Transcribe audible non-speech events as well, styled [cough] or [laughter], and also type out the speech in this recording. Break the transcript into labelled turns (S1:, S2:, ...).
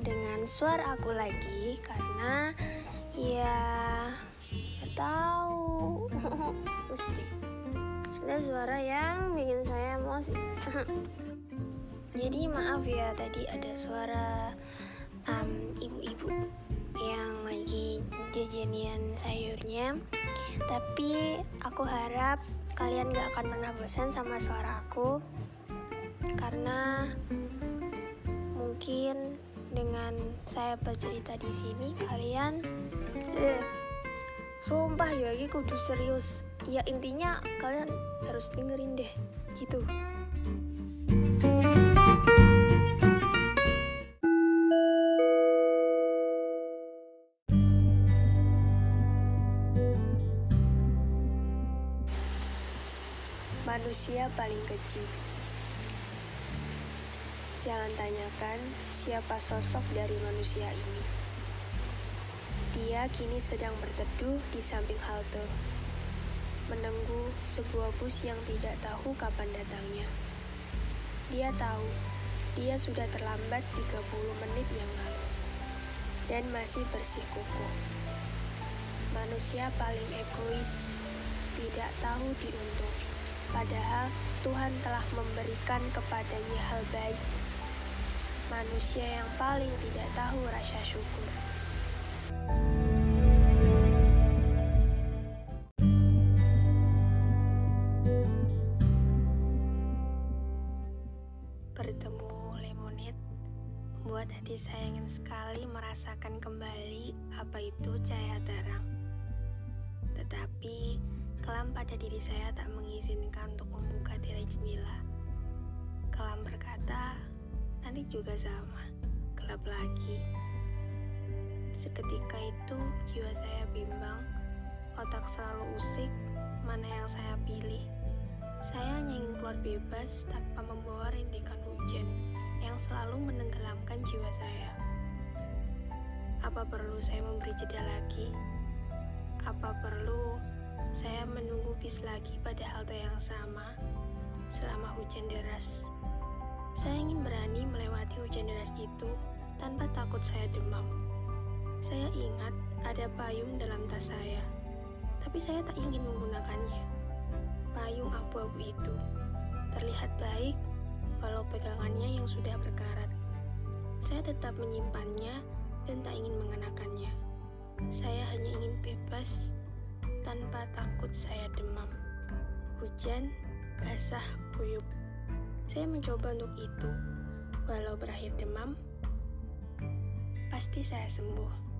S1: dengan suara aku lagi karena ya tahu. [laughs] Mesti. Ada suara yang bikin saya emosi. [laughs] Jadi maaf ya tadi ada suara um, ibu-ibu yang lagi jajanian sayurnya. Tapi aku harap kalian gak akan pernah bosan sama suara aku. Karena mungkin dengan saya bercerita di sini kalian eh, sumpah ya ini kudu serius. Ya intinya kalian harus dengerin deh gitu. Manusia paling kecil Jangan tanyakan siapa sosok dari manusia ini. Dia kini sedang berteduh di samping halte, menunggu sebuah bus yang tidak tahu kapan datangnya. Dia tahu dia sudah terlambat 30 menit yang lalu dan masih bersikukuh. Manusia paling egois, tidak tahu diuntung. Padahal Tuhan telah memberikan kepadanya hal baik manusia yang paling tidak tahu rasa syukur. Bertemu lemonade membuat hati saya ingin sekali merasakan kembali apa itu cahaya terang. Tetapi kelam pada diri saya tak mengizinkan untuk membuka tirai jendela. Kelam berkata, nanti juga sama, gelap lagi. Seketika itu jiwa saya bimbang, otak selalu usik, mana yang saya pilih. Saya hanya ingin keluar bebas tanpa membawa rintikan hujan yang selalu menenggelamkan jiwa saya. Apa perlu saya memberi jeda lagi? Apa perlu saya menunggu bis lagi pada halte yang sama selama hujan deras? Saya ingin berani melewati hujan deras itu tanpa takut saya demam. Saya ingat ada payung dalam tas saya, tapi saya tak ingin menggunakannya. Payung abu-abu itu terlihat baik walau pegangannya yang sudah berkarat. Saya tetap menyimpannya dan tak ingin mengenakannya. Saya hanya ingin bebas tanpa takut saya demam. Hujan basah kuyup. Saya mencoba untuk itu, walau berakhir demam, pasti saya sembuh.